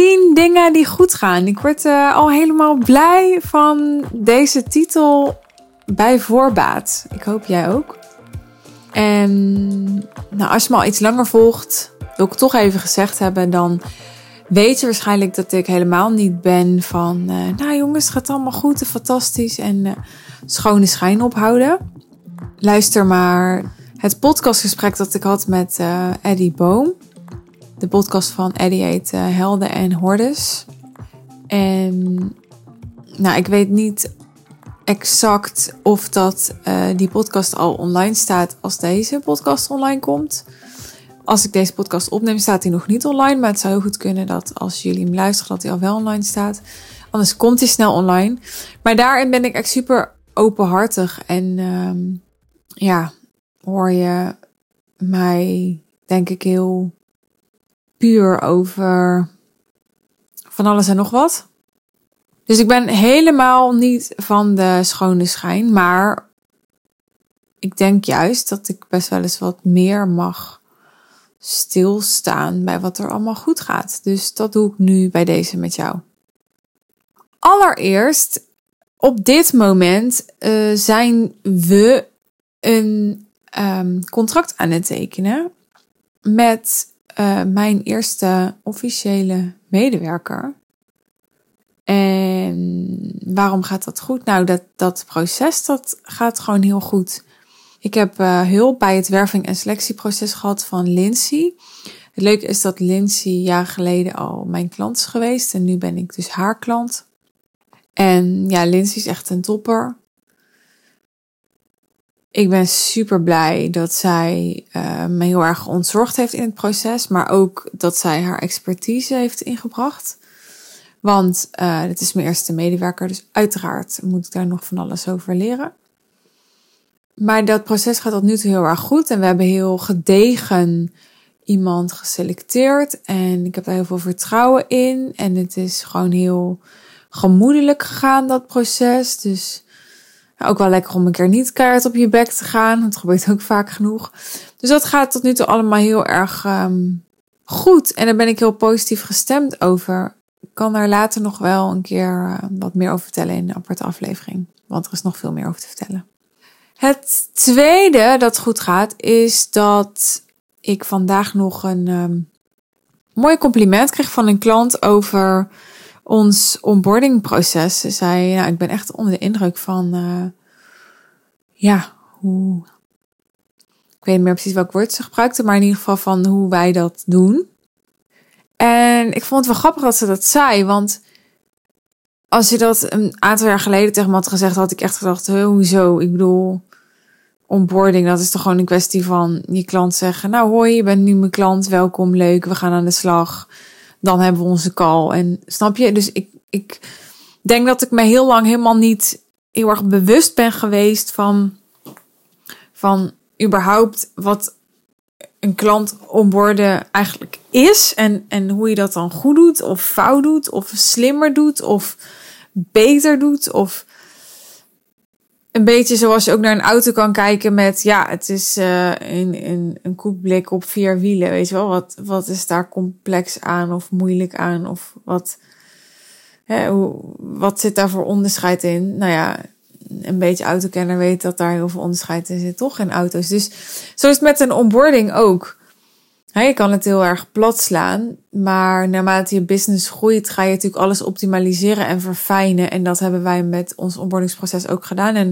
10 dingen die goed gaan. Ik word uh, al helemaal blij van deze titel bij voorbaat. Ik hoop jij ook. En nou, als je me al iets langer volgt, wil ik toch even gezegd hebben, dan weet je waarschijnlijk dat ik helemaal niet ben van, uh, nou jongens, het gaat allemaal goed en fantastisch en uh, schone schijn ophouden. Luister maar het podcastgesprek dat ik had met Eddie Boom. De podcast van Eddie heet Helden en Hordes. En nou, ik weet niet exact of dat die podcast al online staat als deze podcast online komt als ik deze podcast opneem, staat hij nog niet online. Maar het zou heel goed kunnen dat als jullie hem luisteren, dat hij al wel online staat. Anders komt hij snel online. Maar daarin ben ik echt super openhartig. En um, ja, hoor je mij, denk ik, heel puur over van alles en nog wat. Dus ik ben helemaal niet van de schone schijn. Maar ik denk juist dat ik best wel eens wat meer mag stilstaan bij wat er allemaal goed gaat. Dus dat doe ik nu bij deze met jou. Allereerst, op dit moment uh, zijn we een um, contract aan het tekenen met uh, mijn eerste officiële medewerker. En waarom gaat dat goed? Nou, dat, dat proces dat gaat gewoon heel goed. Ik heb uh, hulp bij het werving- en selectieproces gehad van Lindsay. Het leuke is dat Lindsay jaar geleden al mijn klant is geweest en nu ben ik dus haar klant. En ja, Lindsay is echt een topper. Ik ben super blij dat zij uh, me heel erg ontzorgd heeft in het proces, maar ook dat zij haar expertise heeft ingebracht. Want uh, is mijn eerste medewerker, dus uiteraard moet ik daar nog van alles over leren. Maar dat proces gaat tot nu toe heel erg goed. En we hebben heel gedegen iemand geselecteerd. En ik heb daar heel veel vertrouwen in. En het is gewoon heel gemoedelijk gegaan, dat proces. Dus ook wel lekker om een keer niet keihard op je bek te gaan. Dat gebeurt ook vaak genoeg. Dus dat gaat tot nu toe allemaal heel erg um, goed. En daar ben ik heel positief gestemd over. Ik kan daar later nog wel een keer uh, wat meer over vertellen in een aparte aflevering. Want er is nog veel meer over te vertellen. Het tweede dat goed gaat, is dat ik vandaag nog een um, mooi compliment kreeg van een klant over ons onboardingproces. Ze zei, nou, ik ben echt onder de indruk van, uh, ja, hoe. Ik weet niet meer precies welk woord ze gebruikte, maar in ieder geval van hoe wij dat doen. En ik vond het wel grappig dat ze dat zei, want als je dat een aantal jaar geleden tegen me had gezegd, had ik echt gedacht, hoezo? Ik bedoel, onboarding, dat is toch gewoon een kwestie van je klant zeggen: Nou, hoi, je bent nu mijn klant, welkom, leuk, we gaan aan de slag. Dan hebben we onze call. En snap je? Dus ik, ik denk dat ik me heel lang helemaal niet heel erg bewust ben geweest van, van überhaupt wat een klant onboorden eigenlijk is. En, en hoe je dat dan goed doet, of fout doet, of slimmer doet, of beter doet. Of een beetje zoals je ook naar een auto kan kijken met, ja, het is uh, een, een, een koekblik op vier wielen, weet je wel. Wat, wat is daar complex aan of moeilijk aan of wat, hè, hoe, wat zit daar voor onderscheid in? Nou ja, een beetje autokenner weet dat daar heel veel onderscheid in zit, toch, in auto's. Dus zo is het met een onboarding ook. Je kan het heel erg plat slaan, maar naarmate je business groeit, ga je natuurlijk alles optimaliseren en verfijnen. En dat hebben wij met ons onboardingsproces ook gedaan. En,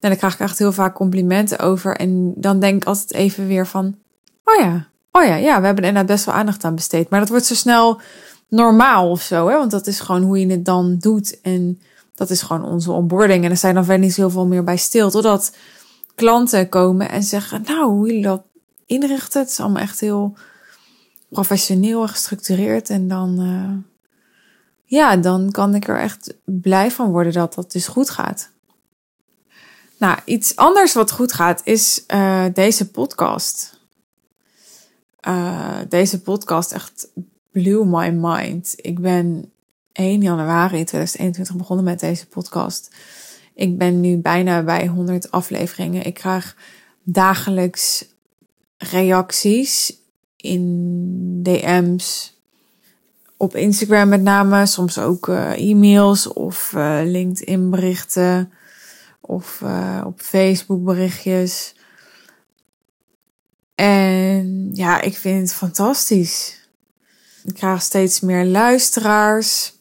en daar krijg ik echt heel vaak complimenten over. En dan denk ik altijd even weer van, oh ja, oh ja, ja, we hebben er inderdaad best wel aandacht aan besteed. Maar dat wordt zo snel normaal of zo, hè? want dat is gewoon hoe je het dan doet. En dat is gewoon onze onboarding. En er zijn dan verder niet zoveel meer bij stil. Totdat klanten komen en zeggen, nou, hoe jullie dat inrichten. Het is allemaal echt heel professioneel en gestructureerd. En dan, uh, ja, dan kan ik er echt blij van worden dat dat dus goed gaat. Nou, iets anders wat goed gaat is uh, deze podcast. Uh, deze podcast echt blew my mind. Ik ben 1 januari 2021 begonnen met deze podcast. Ik ben nu bijna bij 100 afleveringen. Ik krijg dagelijks reacties in DM's op Instagram met name, soms ook uh, e-mails of uh, LinkedIn berichten of uh, op Facebook berichtjes. En ja, ik vind het fantastisch. Ik krijg steeds meer luisteraars.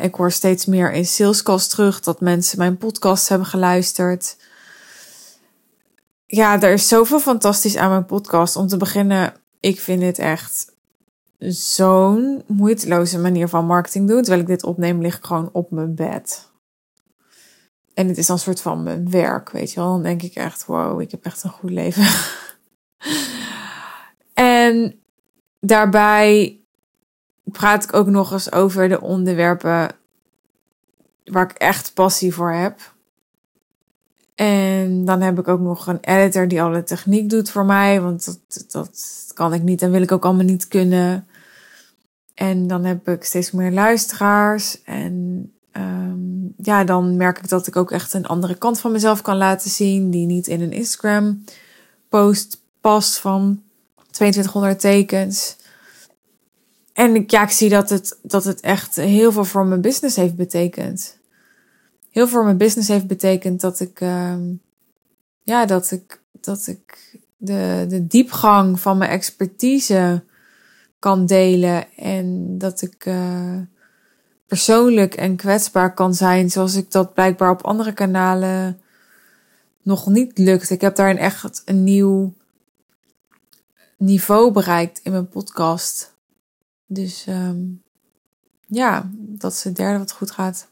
ik hoor steeds meer in salescast terug dat mensen mijn podcast hebben geluisterd. Ja, er is zoveel fantastisch aan mijn podcast. Om te beginnen, ik vind het echt zo'n moeiteloze manier van marketing doen. Terwijl ik dit opneem, lig ik gewoon op mijn bed. En het is dan een soort van mijn werk, weet je wel. Dan denk ik echt, wow, ik heb echt een goed leven. en daarbij praat ik ook nog eens over de onderwerpen waar ik echt passie voor heb. En dan heb ik ook nog een editor die alle techniek doet voor mij. Want dat, dat kan ik niet en wil ik ook allemaal niet kunnen. En dan heb ik steeds meer luisteraars. En um, ja, dan merk ik dat ik ook echt een andere kant van mezelf kan laten zien. Die niet in een Instagram post past van 2200 tekens. En ja, ik zie dat het, dat het echt heel veel voor mijn business heeft betekend heel veel voor mijn business heeft betekend dat ik, uh, ja, dat ik, dat ik de, de diepgang van mijn expertise kan delen en dat ik uh, persoonlijk en kwetsbaar kan zijn, zoals ik dat blijkbaar op andere kanalen nog niet lukt. Ik heb daarin echt een nieuw niveau bereikt in mijn podcast. Dus um, ja, dat is het derde wat goed gaat.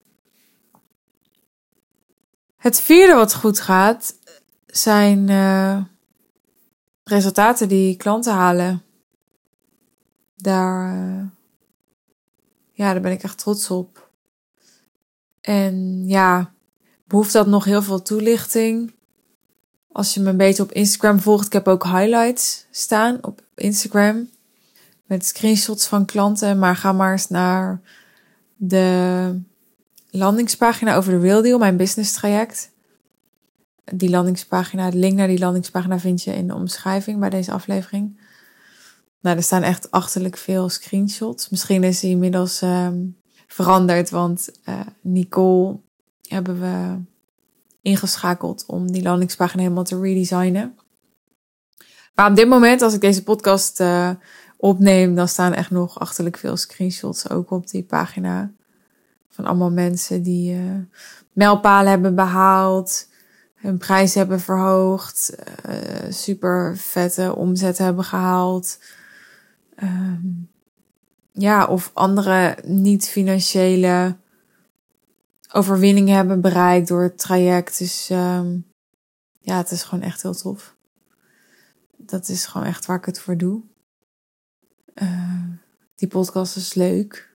Het vierde wat goed gaat zijn uh, resultaten die klanten halen. Daar, uh, ja, daar ben ik echt trots op. En ja, behoeft dat nog heel veel toelichting. Als je me een beetje op Instagram volgt, ik heb ook highlights staan op Instagram. Met screenshots van klanten. Maar ga maar eens naar de landingspagina over de Real Deal, mijn business traject. Die landingspagina, de link naar die landingspagina vind je in de omschrijving bij deze aflevering. Nou, er staan echt achterlijk veel screenshots. Misschien is die inmiddels um, veranderd, want uh, Nicole hebben we ingeschakeld om die landingspagina helemaal te redesignen. Maar op dit moment, als ik deze podcast uh, opneem, dan staan echt nog achterlijk veel screenshots ook op die pagina. Van allemaal mensen die uh, mijlpalen hebben behaald, hun prijs hebben verhoogd, uh, super vette omzet hebben gehaald. Um, ja, of andere niet-financiële overwinningen hebben bereikt door het traject. Dus um, ja, het is gewoon echt heel tof. Dat is gewoon echt waar ik het voor doe. Uh, die podcast is leuk.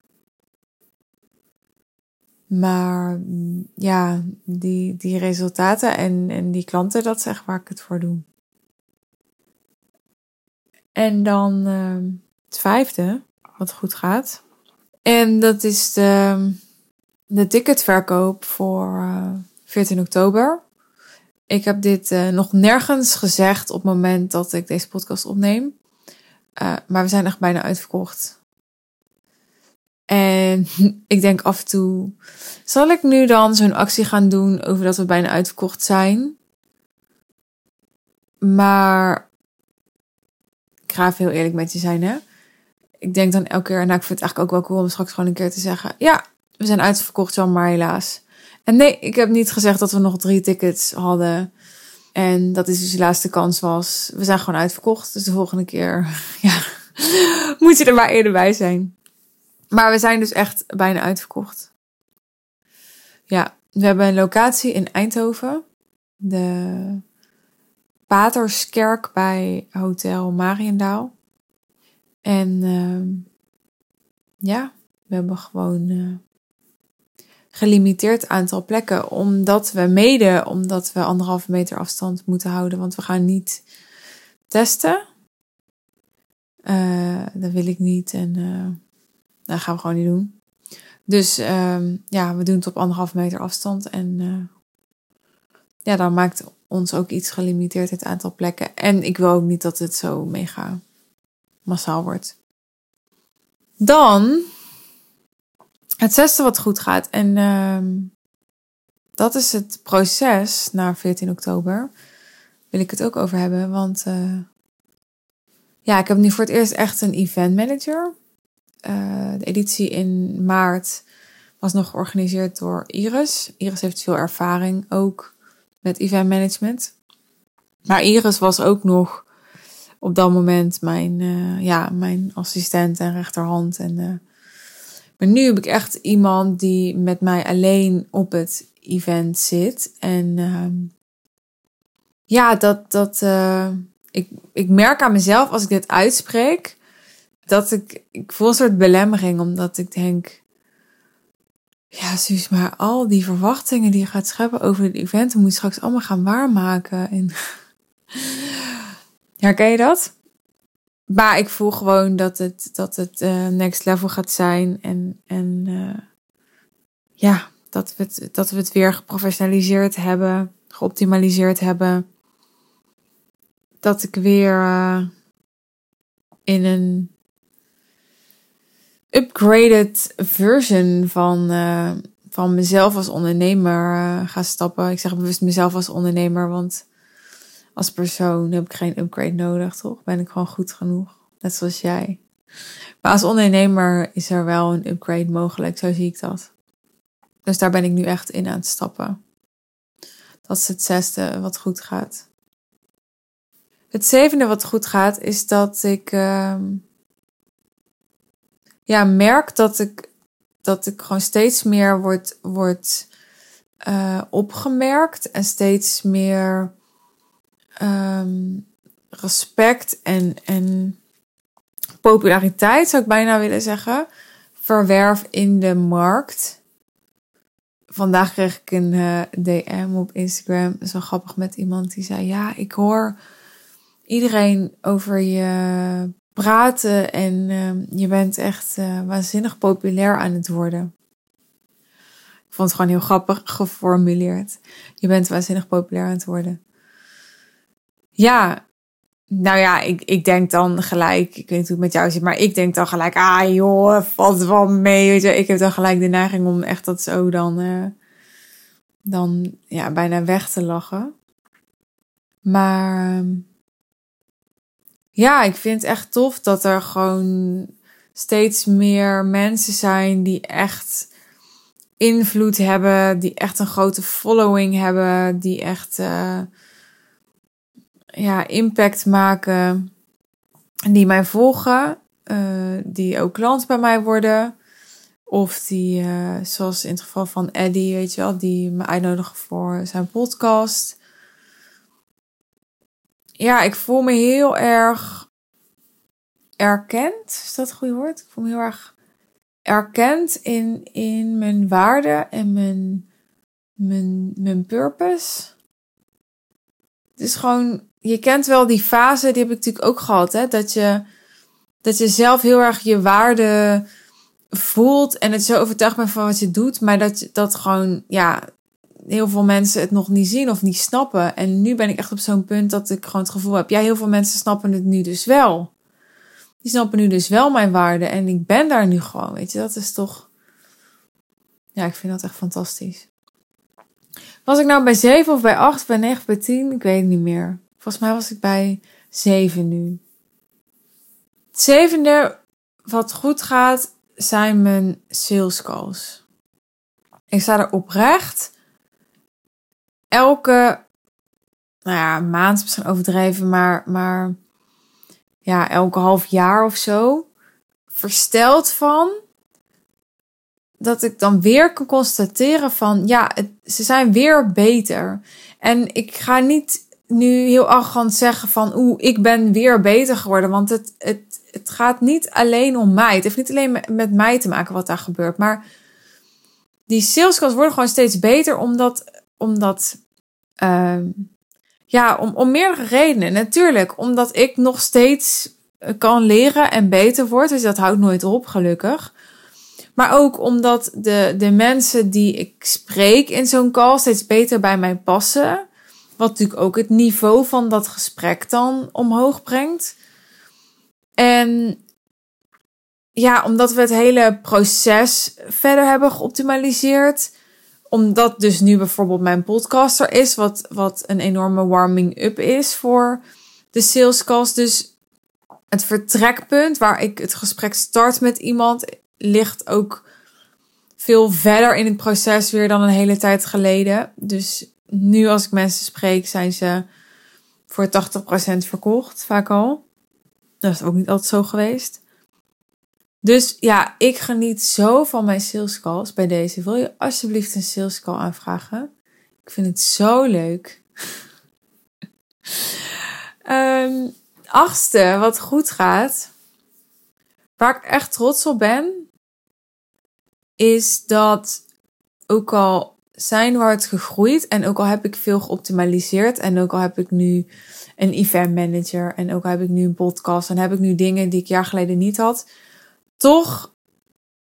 Maar ja, die, die resultaten en, en die klanten, dat is echt waar ik het voor doe. En dan uh, het vijfde, wat goed gaat. En dat is de, de ticketverkoop voor uh, eh, 14 oktober. Ik heb dit uh, nog nergens gezegd op het moment dat ik deze podcast opneem. Uh, maar we zijn echt bijna uitverkocht. En ik denk af en toe, zal ik nu dan zo'n actie gaan doen over dat we bijna uitverkocht zijn? Maar ik ga even heel eerlijk met je zijn, hè? Ik denk dan elke keer, nou, ik vind het eigenlijk ook wel cool om straks gewoon een keer te zeggen: Ja, we zijn uitverkocht, Jan, maar helaas. En nee, ik heb niet gezegd dat we nog drie tickets hadden. En dat is dus de laatste kans was. We zijn gewoon uitverkocht. Dus de volgende keer, ja, moet je er maar eerder bij zijn. Maar we zijn dus echt bijna uitverkocht. Ja, we hebben een locatie in Eindhoven. De Paterskerk bij Hotel Mariendaal. En uh, ja, we hebben gewoon uh, gelimiteerd aantal plekken. Omdat we mede, omdat we anderhalve meter afstand moeten houden. Want we gaan niet testen. Uh, dat wil ik niet. En dat gaan we gewoon niet doen. Dus uh, ja, we doen het op anderhalf meter afstand. En uh, ja, dan maakt ons ook iets gelimiteerd het aantal plekken. En ik wil ook niet dat het zo mega massaal wordt. Dan het zesde wat goed gaat. En ehm, dat is het proces na 14 oktober. Wil ik het ook over hebben. Want uh, ja, ik heb nu voor het eerst echt een event manager. Uh, de editie in maart was nog georganiseerd door Iris. Iris heeft veel ervaring ook met event management. Maar Iris was ook nog op dat moment mijn, uh, ja, mijn assistent en rechterhand. En, uh, maar nu heb ik echt iemand die met mij alleen op het event zit. En uh, ja, dat, dat ik, ik merk aan mezelf als ik dit uitspreek, dat ik, ik voel een soort belemmering, omdat ik denk, ja, Suus, maar al die verwachtingen die je gaat scheppen over het event, moet je straks allemaal gaan waarmaken. En Herken je dat? Maar ik voel gewoon dat het, dat het uh, next level gaat zijn. En, en uh, ja, dat we, het, dat we het weer geprofessionaliseerd hebben, geoptimaliseerd hebben. Dat ik weer uh, in een upgraded version van, van mezelf als ondernemer ga stappen. Ik zeg bewust mezelf als ondernemer, want als persoon heb ik geen upgrade nodig, toch? Ben ik gewoon goed genoeg. Net zoals jij. Maar als ondernemer is er wel een upgrade mogelijk, zo zie ik dat. Dus daar ben ik nu echt in aan het stappen. Dat is het zesde wat goed gaat. Het zevende wat goed gaat is dat ik uh, ja, merk dat ik, dat ik gewoon steeds meer word, word uh, opgemerkt en steeds meer um, respect en, en populariteit, zou ik bijna willen zeggen, verwerf in de markt. Vandaag kreeg ik een eh, DM op Instagram, zo grappig met iemand die zei: Ja, ik hoor iedereen over je praten en uh, je bent echt uh, waanzinnig populair aan het worden. Ik vond het gewoon heel grappig geformuleerd. Je bent waanzinnig populair aan het worden. Ja, nou ja, ik, ik denk dan gelijk, ik weet niet hoe het met jou zit, maar ik denk dan gelijk, ah joh, valt wel mee. Weet je. Ik heb dan gelijk de neiging om echt dat zo dan, uh, dan ja, bijna weg te lachen. Maar ja, ik vind het echt tof dat er gewoon steeds meer mensen zijn die echt invloed hebben, die echt een grote following hebben, die echt... Uh, ja, impact maken. Die mij volgen, uh, die ook klant bij mij worden. Of die, uh, zoals in het geval van Eddie, weet je wel, die me uitnodigen voor zijn podcast. Ja, ik voel me heel erg erkend. Is dat het goede woord? Ik voel me heel erg erkend in, in mijn waarde en mijn, mijn, mijn purpose. Het is gewoon je kent wel die fase, die heb ik natuurlijk ook gehad, hè? Dat je, dat je zelf heel erg je waarde voelt en het zo overtuigd bent van wat je doet, maar dat, dat gewoon, ja, heel veel mensen het nog niet zien of niet snappen. En nu ben ik echt op zo'n punt dat ik gewoon het gevoel heb, ja, heel veel mensen snappen het nu dus wel. Die snappen nu dus wel mijn waarde en ik ben daar nu gewoon, weet je, dat is toch, ja, ik vind dat echt fantastisch. Was ik nou bij 7 of bij 8, bij 9, bij 10? Ik weet het niet meer. Volgens mij was ik bij 7 nu. Het zevende wat goed gaat zijn mijn sales calls. Ik sta er oprecht. Elke, nou ja, maand is misschien overdreven, maar, maar ja, elke half jaar of zo. Versteld van dat ik dan weer kan constateren van ja, ze zijn weer beter. En ik ga niet nu heel arrogant zeggen van oeh, ik ben weer beter geworden. Want het, het, het gaat niet alleen om mij. Het heeft niet alleen met, mij te maken wat daar gebeurt. Maar die salescalls worden gewoon steeds beter omdat, omdat uh, ja, om, om meerdere redenen. Natuurlijk, omdat ik nog steeds kan leren en beter word. Dus dat houdt nooit op, gelukkig. Maar ook omdat de, de mensen die ik spreek in zo'n call steeds beter bij mij passen. Wat natuurlijk ook het niveau van dat gesprek dan omhoog brengt. En ja, omdat we het hele proces verder hebben geoptimaliseerd. Omdat dus nu bijvoorbeeld mijn podcaster is, wat, wat een enorme warming-up is voor de sales calls. Dus het vertrekpunt waar ik het gesprek start met iemand ligt ook veel verder in het proces weer dan een hele tijd geleden. Dus nu als ik mensen spreek, zijn ze voor 80% verkocht, vaak al. Dat is ook niet altijd zo geweest. Dus ja, ik geniet zo van mijn sales calls bij deze. Wil je alsjeblieft een sales call aanvragen? Ik vind het zo leuk. um, achtste, wat goed gaat. Waar ik echt trots op ben. Is dat ook al zijn we hard gegroeid. En ook al heb ik veel geoptimaliseerd. En ook al heb ik nu een event manager. En ook al heb ik nu een podcast. En heb ik nu dingen die ik jaar geleden niet had toch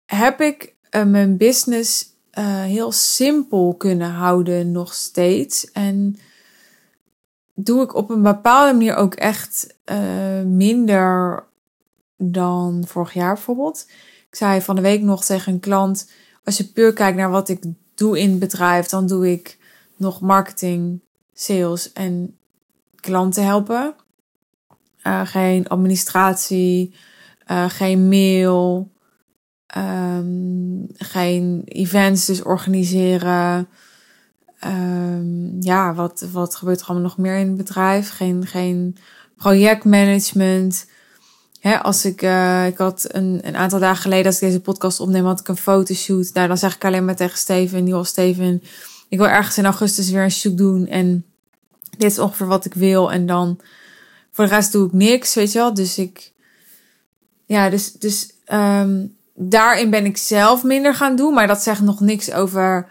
heb ik uh, mijn business uh, heel simpel kunnen houden nog steeds. En doe ik op een bepaalde manier ook echt uh, minder dan vorig jaar bijvoorbeeld. Ik zei van de week nog tegen een klant: als je puur kijkt naar wat ik doe in het bedrijf, dan doe ik nog marketing, sales en klanten helpen. geen administratie, uh, geen mail, um, geen events dus organiseren. Um, ja, wat, wat gebeurt er allemaal nog meer in het bedrijf? Geen, geen projectmanagement. Hè, als ik, uh, ik had een, een aantal dagen geleden, als ik deze podcast opneem, had ik een fotoshoot. Nou, dan zeg ik alleen maar tegen Steven, nieuwe Steven, ik wil ergens in augustus weer een shoot doen. En dit is ongeveer wat ik wil. En dan voor de rest doe ik niks, weet je wel. Dus ik, ja, dus, dus um, daarin ben ik zelf minder gaan doen. Maar dat zegt nog niks over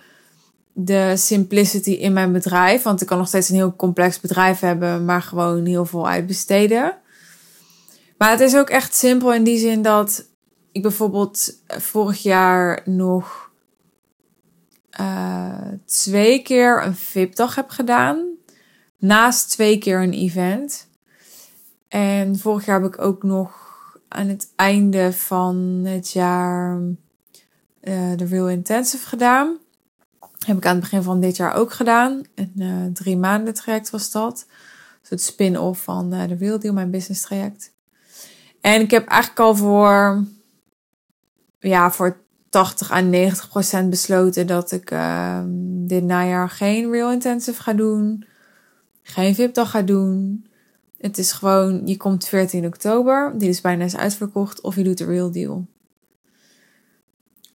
de simplicity in mijn bedrijf. Want ik kan nog steeds een heel complex bedrijf hebben, maar gewoon heel veel uitbesteden. Maar het is ook echt simpel in die zin dat ik bijvoorbeeld vorig jaar nog uh, twee keer een VIP-dag heb gedaan. Naast twee keer een event. En vorig jaar heb ik ook nog aan het einde van het jaar uh, de Real Intensive gedaan. Heb ik aan het begin van dit jaar ook gedaan. Een uh, drie maanden traject was dat. Dus het spin-off van uh, de Real Deal, mijn business traject. En ik heb eigenlijk al voor, ja, voor 80 à 90 procent besloten dat ik ehm, dit najaar geen Real Intensive ga doen. Geen VIP-dag ga doen. Het is gewoon, je komt 14 oktober, die is bijna is uitverkocht, of je doet de real deal.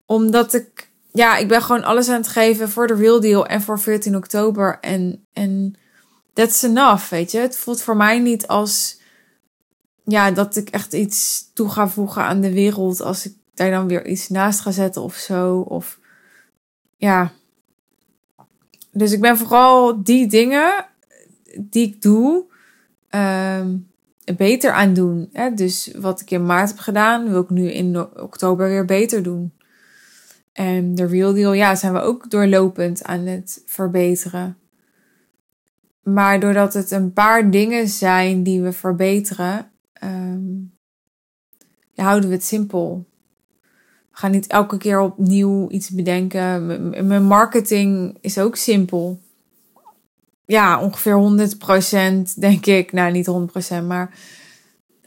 Omdat ik, ja, ik ben gewoon alles aan het geven voor de real deal en voor 14 oktober. En, en that's enough, weet je. Het voelt voor mij niet als, ja, dat ik echt iets toe ga voegen aan de wereld als ik daar dan weer iets naast ga zetten of zo. Of, ja. Dus ik ben vooral die dingen die ik doe um, beter aan doen. Hè? Dus wat ik in maart heb gedaan, wil ik nu in oktober weer beter doen. En de real deal, ja, zijn we ook doorlopend aan het verbeteren. Maar doordat het een paar dingen zijn die we verbeteren, ja, houden we het simpel. We gaan niet elke keer opnieuw iets bedenken. mijn marketing is ook simpel ja, ongeveer 100% denk ik. Nou, niet 100%, maar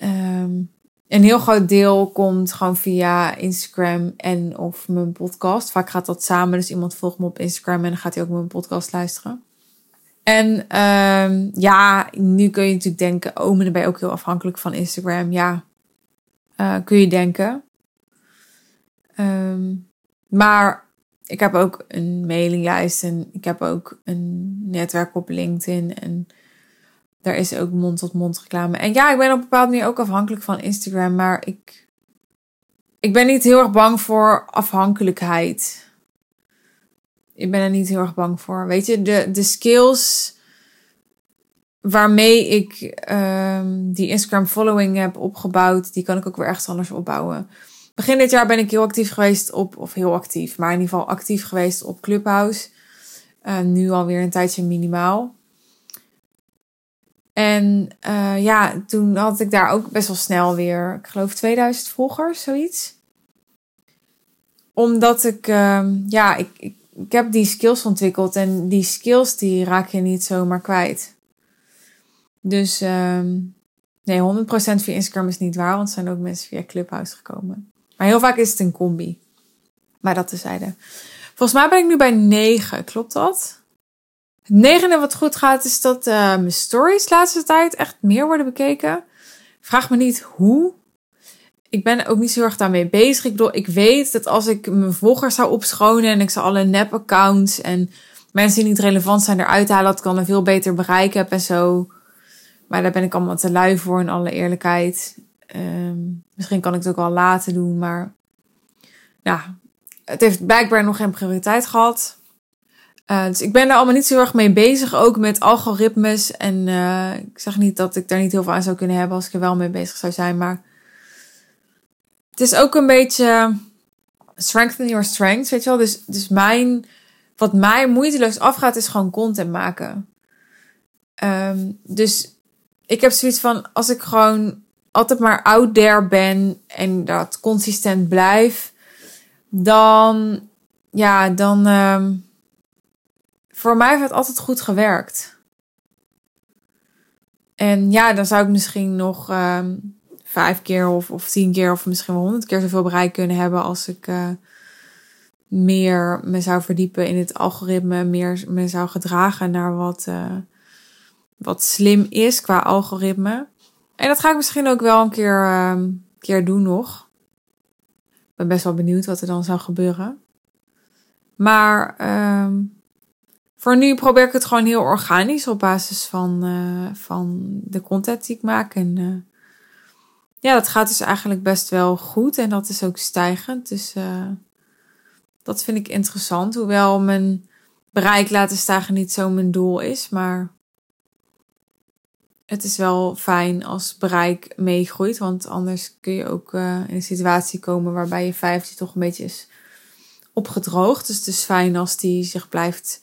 um, een heel groot deel komt gewoon via Instagram en of mijn podcast. Vaak gaat dat samen, dus iemand volgt me op Instagram en dan gaat hij ook mijn podcast luisteren. En um, ja, nu kun je natuurlijk denken, oh, maar dan ben je ook heel afhankelijk van Instagram. Ja, uh, kun je denken. Um, maar ik heb ook een mailinglijst en ik heb ook een netwerk op LinkedIn. En daar is ook mond-tot-mond reclame. En ja, ik ben op een bepaalde manier ook afhankelijk van Instagram. Maar ik, ik ben niet heel erg bang voor afhankelijkheid. Ik ben er niet heel erg bang voor. Weet je, de, de skills waarmee ik um, die Instagram following heb opgebouwd, die kan ik ook weer ergens anders opbouwen. Begin dit jaar ben ik heel actief geweest op, of heel actief, maar in ieder geval actief geweest op Clubhouse. Uh, nu alweer een tijdje minimaal. En uh, ja, toen had ik daar ook best wel snel weer, ik geloof 2000 volgers, zoiets. omdat ik, ehm, ja, ik, ik, ik heb die skills ontwikkeld en die skills die raak je niet zomaar kwijt. Dus ehm, nee, 100% via Instagram is niet waar, want er zijn ook mensen via Clubhouse gekomen. Maar heel vaak is het een combi. Maar dat tezijde. Volgens mij ben ik nu bij 9, klopt dat? Het negende wat goed gaat is dat uh, mijn stories de laatste tijd echt meer worden bekeken. Vraag me niet hoe. Ik ben ook niet zo erg daarmee bezig. Ik bedoel, ik weet dat als ik mijn volgers zou opschonen en ik zou alle nep-accounts en mensen die niet relevant zijn eruit halen, dat ik dan een veel beter bereik heb en zo. Maar daar ben ik allemaal te lui voor, in alle eerlijkheid. Um, misschien kan ik het ook al laten doen, maar ja, het heeft blijkbaar nog geen prioriteit gehad. Uh, dus ik ben daar allemaal niet zo erg mee bezig, ook met algoritmes. En uh, ik zeg niet dat ik daar niet heel veel aan zou kunnen hebben als ik er wel mee bezig zou zijn. Maar het is ook een beetje strengthen your strengths, weet je wel. Dus, dus mijn, wat mij moeiteloos afgaat, is gewoon content maken. Um, dus ik heb zoiets van, als ik gewoon altijd maar out there ben en dat consistent blijf, dan, ja, dan, um, voor mij heeft het altijd goed gewerkt. En ja, dan zou ik misschien nog um, vijf keer of, of tien keer of misschien wel honderd keer zoveel bereik kunnen hebben als ik uh, meer me zou verdiepen in het algoritme, meer me zou gedragen naar wat, uh, wat slim is qua algoritme. En dat ga ik misschien ook wel een keer, uh, keer doen nog. Ik ben best wel benieuwd wat er dan zou gebeuren. Maar um, voor nu probeer ik het gewoon heel organisch op basis van, uh, van de content die ik maak. En uh, ja, dat gaat dus eigenlijk best wel goed en dat is ook stijgend. Dus uh, dat vind ik interessant. Hoewel mijn bereik laten stijgen niet zo mijn doel is. Maar het is wel fijn als bereik meegroeit. Want anders kun je ook in een situatie komen waarbij je 15 toch een beetje is opgedroogd. Dus het is fijn als die zich blijft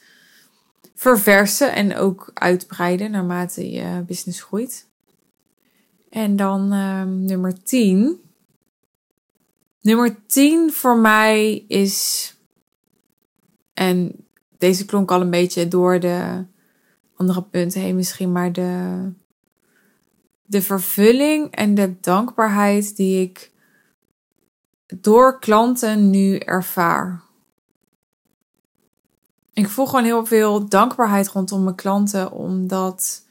verversen en ook uitbreiden naarmate je business groeit. En dan um, nummer 10. Nummer 10 voor mij is. En deze klonk al een beetje door de andere punten heen, misschien, maar de, de vervulling en de dankbaarheid die ik door klanten nu ervaar. Ik voel gewoon heel veel dankbaarheid rondom mijn klanten, omdat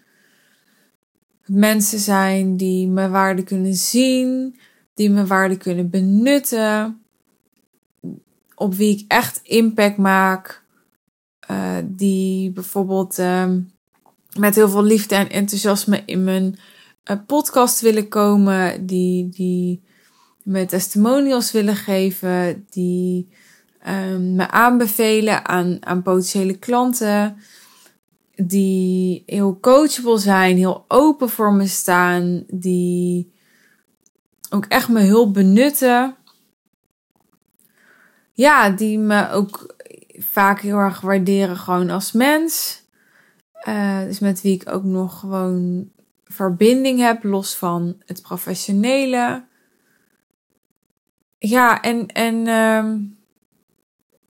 mensen zijn die mijn waarde kunnen zien, die mijn waarde kunnen benutten, op wie ik echt impact maak, uh, die bijvoorbeeld uh, met heel veel liefde en enthousiasme in mijn uh, podcast willen komen, die, die me testimonials willen geven, die um, me aanbevelen aan, aan potentiële klanten die heel coachable zijn, heel open voor me staan, die ook echt mijn hulp benutten. Ja, die me ook vaak heel erg waarderen gewoon als mens. Uh, dus met wie ik ook nog gewoon verbinding heb, los van het professionele. Ja, en, en um,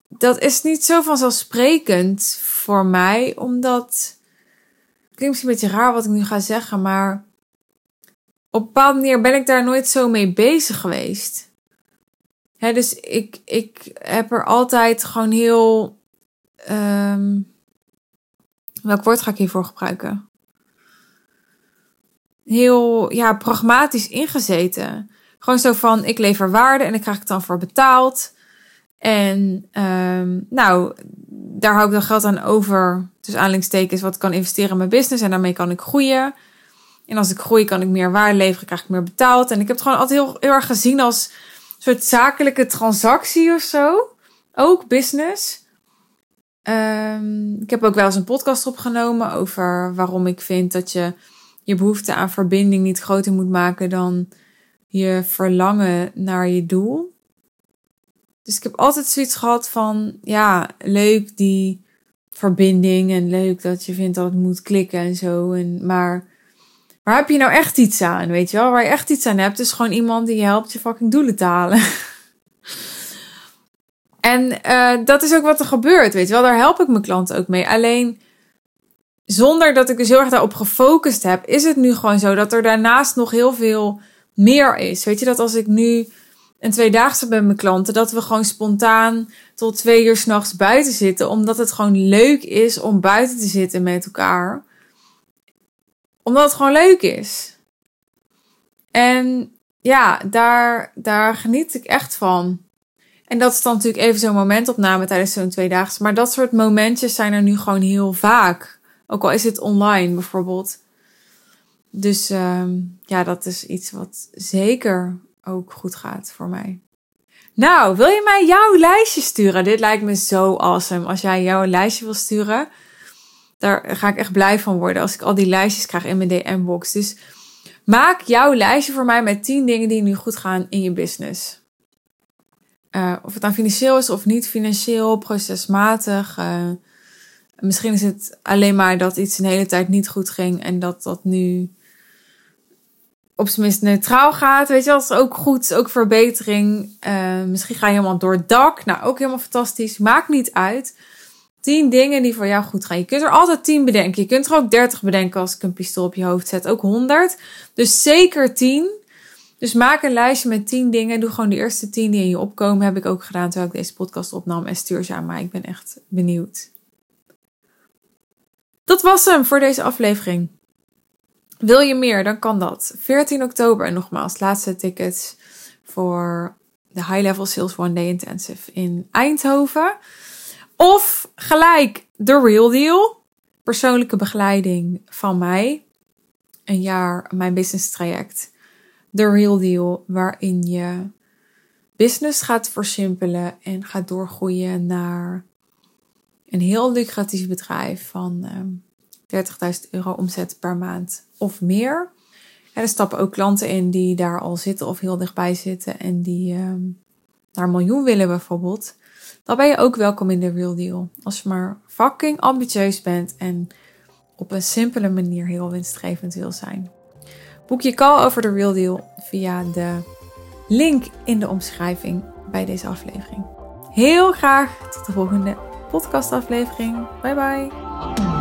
dat is niet zo vanzelfsprekend voor mij, omdat. Het klinkt misschien een beetje raar wat ik nu ga zeggen, maar. Op een bepaalde manier ben ik daar nooit zo mee bezig geweest. Dus ik, ik heb er altijd gewoon heel. Um, welk woord ga ik hiervoor gebruiken? Heel ja, pragmatisch ingezeten. Gewoon zo van: ik lever waarde en ik krijg het dan voor betaald. En um, nou, daar hou ik dan geld aan over. Dus aanleidingstekens wat ik kan investeren in mijn business. En daarmee kan ik groeien. En als ik groei, kan ik meer waarde leveren, krijg ik meer betaald. En ik heb het gewoon altijd heel, erg gezien als een soort zakelijke transactie of zo. Ook business. Um, ik heb ook wel eens een podcast opgenomen over waarom ik vind dat je je behoefte aan verbinding niet groter moet maken dan je verlangen naar je doel. Dus ik heb altijd zoiets gehad van, ja, leuk die verbinding en leuk dat je vindt dat het moet klikken en zo. En, maar waar heb je nou echt iets aan, weet je wel? Waar je echt iets aan hebt, is gewoon iemand die je helpt je fucking doelen te halen. En uh, dat is ook wat er gebeurt, weet je wel. Daar help ik mijn klanten ook mee. Alleen zonder dat ik dus heel erg daarop gefocust heb, is het nu gewoon zo dat er daarnaast nog heel veel meer is. Weet je, dat als ik nu een tweedaagse ben met mijn klanten, dat we gewoon spontaan tot twee uur s'nachts buiten zitten, omdat het gewoon leuk is om buiten te zitten met elkaar. Omdat het gewoon leuk is. En ja, daar, daar geniet ik echt van. En dat is dan natuurlijk even zo'n momentopname tijdens zo'n tweedaagse. Maar dat soort momentjes zijn er nu gewoon heel vaak. Ook al is het online bijvoorbeeld. Dus uh, ja, dat is iets wat zeker ook goed gaat voor mij. Nou, wil je mij jouw lijstje sturen? Dit lijkt me zo awesome. Als jij jouw lijstje wil sturen, daar ga ik echt blij van worden als ik al die lijstjes krijg in mijn DM-box. Dus maak jouw lijstje voor mij met 10 dingen die nu goed gaan in je business. Uh, of het dan financieel is of niet financieel, procesmatig. Uh, misschien is het alleen maar dat iets een hele tijd niet goed ging en dat dat nu op zijn minst neutraal gaat. Weet je, dat is ook goed, ook verbetering. Uh, misschien ga je helemaal door het dak. Nou, ook helemaal fantastisch. Maakt niet uit. 10 dingen die voor jou goed gaan. Je kunt er altijd 10 bedenken. Je kunt er ook 30 bedenken als ik een pistool op je hoofd zet. Ook 100. Dus zeker 10. Dus maak een lijstje met 10 dingen. Doe gewoon de eerste 10 die in je opkomen. Heb ik ook gedaan terwijl ik deze podcast opnam. En stuur ze aan mij. Ik ben echt benieuwd. Dat was hem voor deze aflevering. Wil je meer, dan kan dat. 14 oktober en nogmaals, laatste tickets voor de High Level Sales One Day Intensive in Eindhoven. Of gelijk de Real Deal, persoonlijke begeleiding van mij. Een jaar mijn business traject. The Real Deal, waarin je business gaat versimpelen en gaat doorgroeien naar een heel lucratief bedrijf van 30.000 ehm, euro omzet per maand of meer. En er stappen ook klanten in die daar al zitten of heel dichtbij zitten en die um, naar een miljoen willen bijvoorbeeld. Dan ben je ook welkom in de Real Deal. Als je maar fucking ambitieus bent en op een simpele manier heel winstgevend wil zijn. Boek je call over de Real Deal via de link in de omschrijving bij deze aflevering. Heel graag tot de volgende podcastaflevering. Bye bye.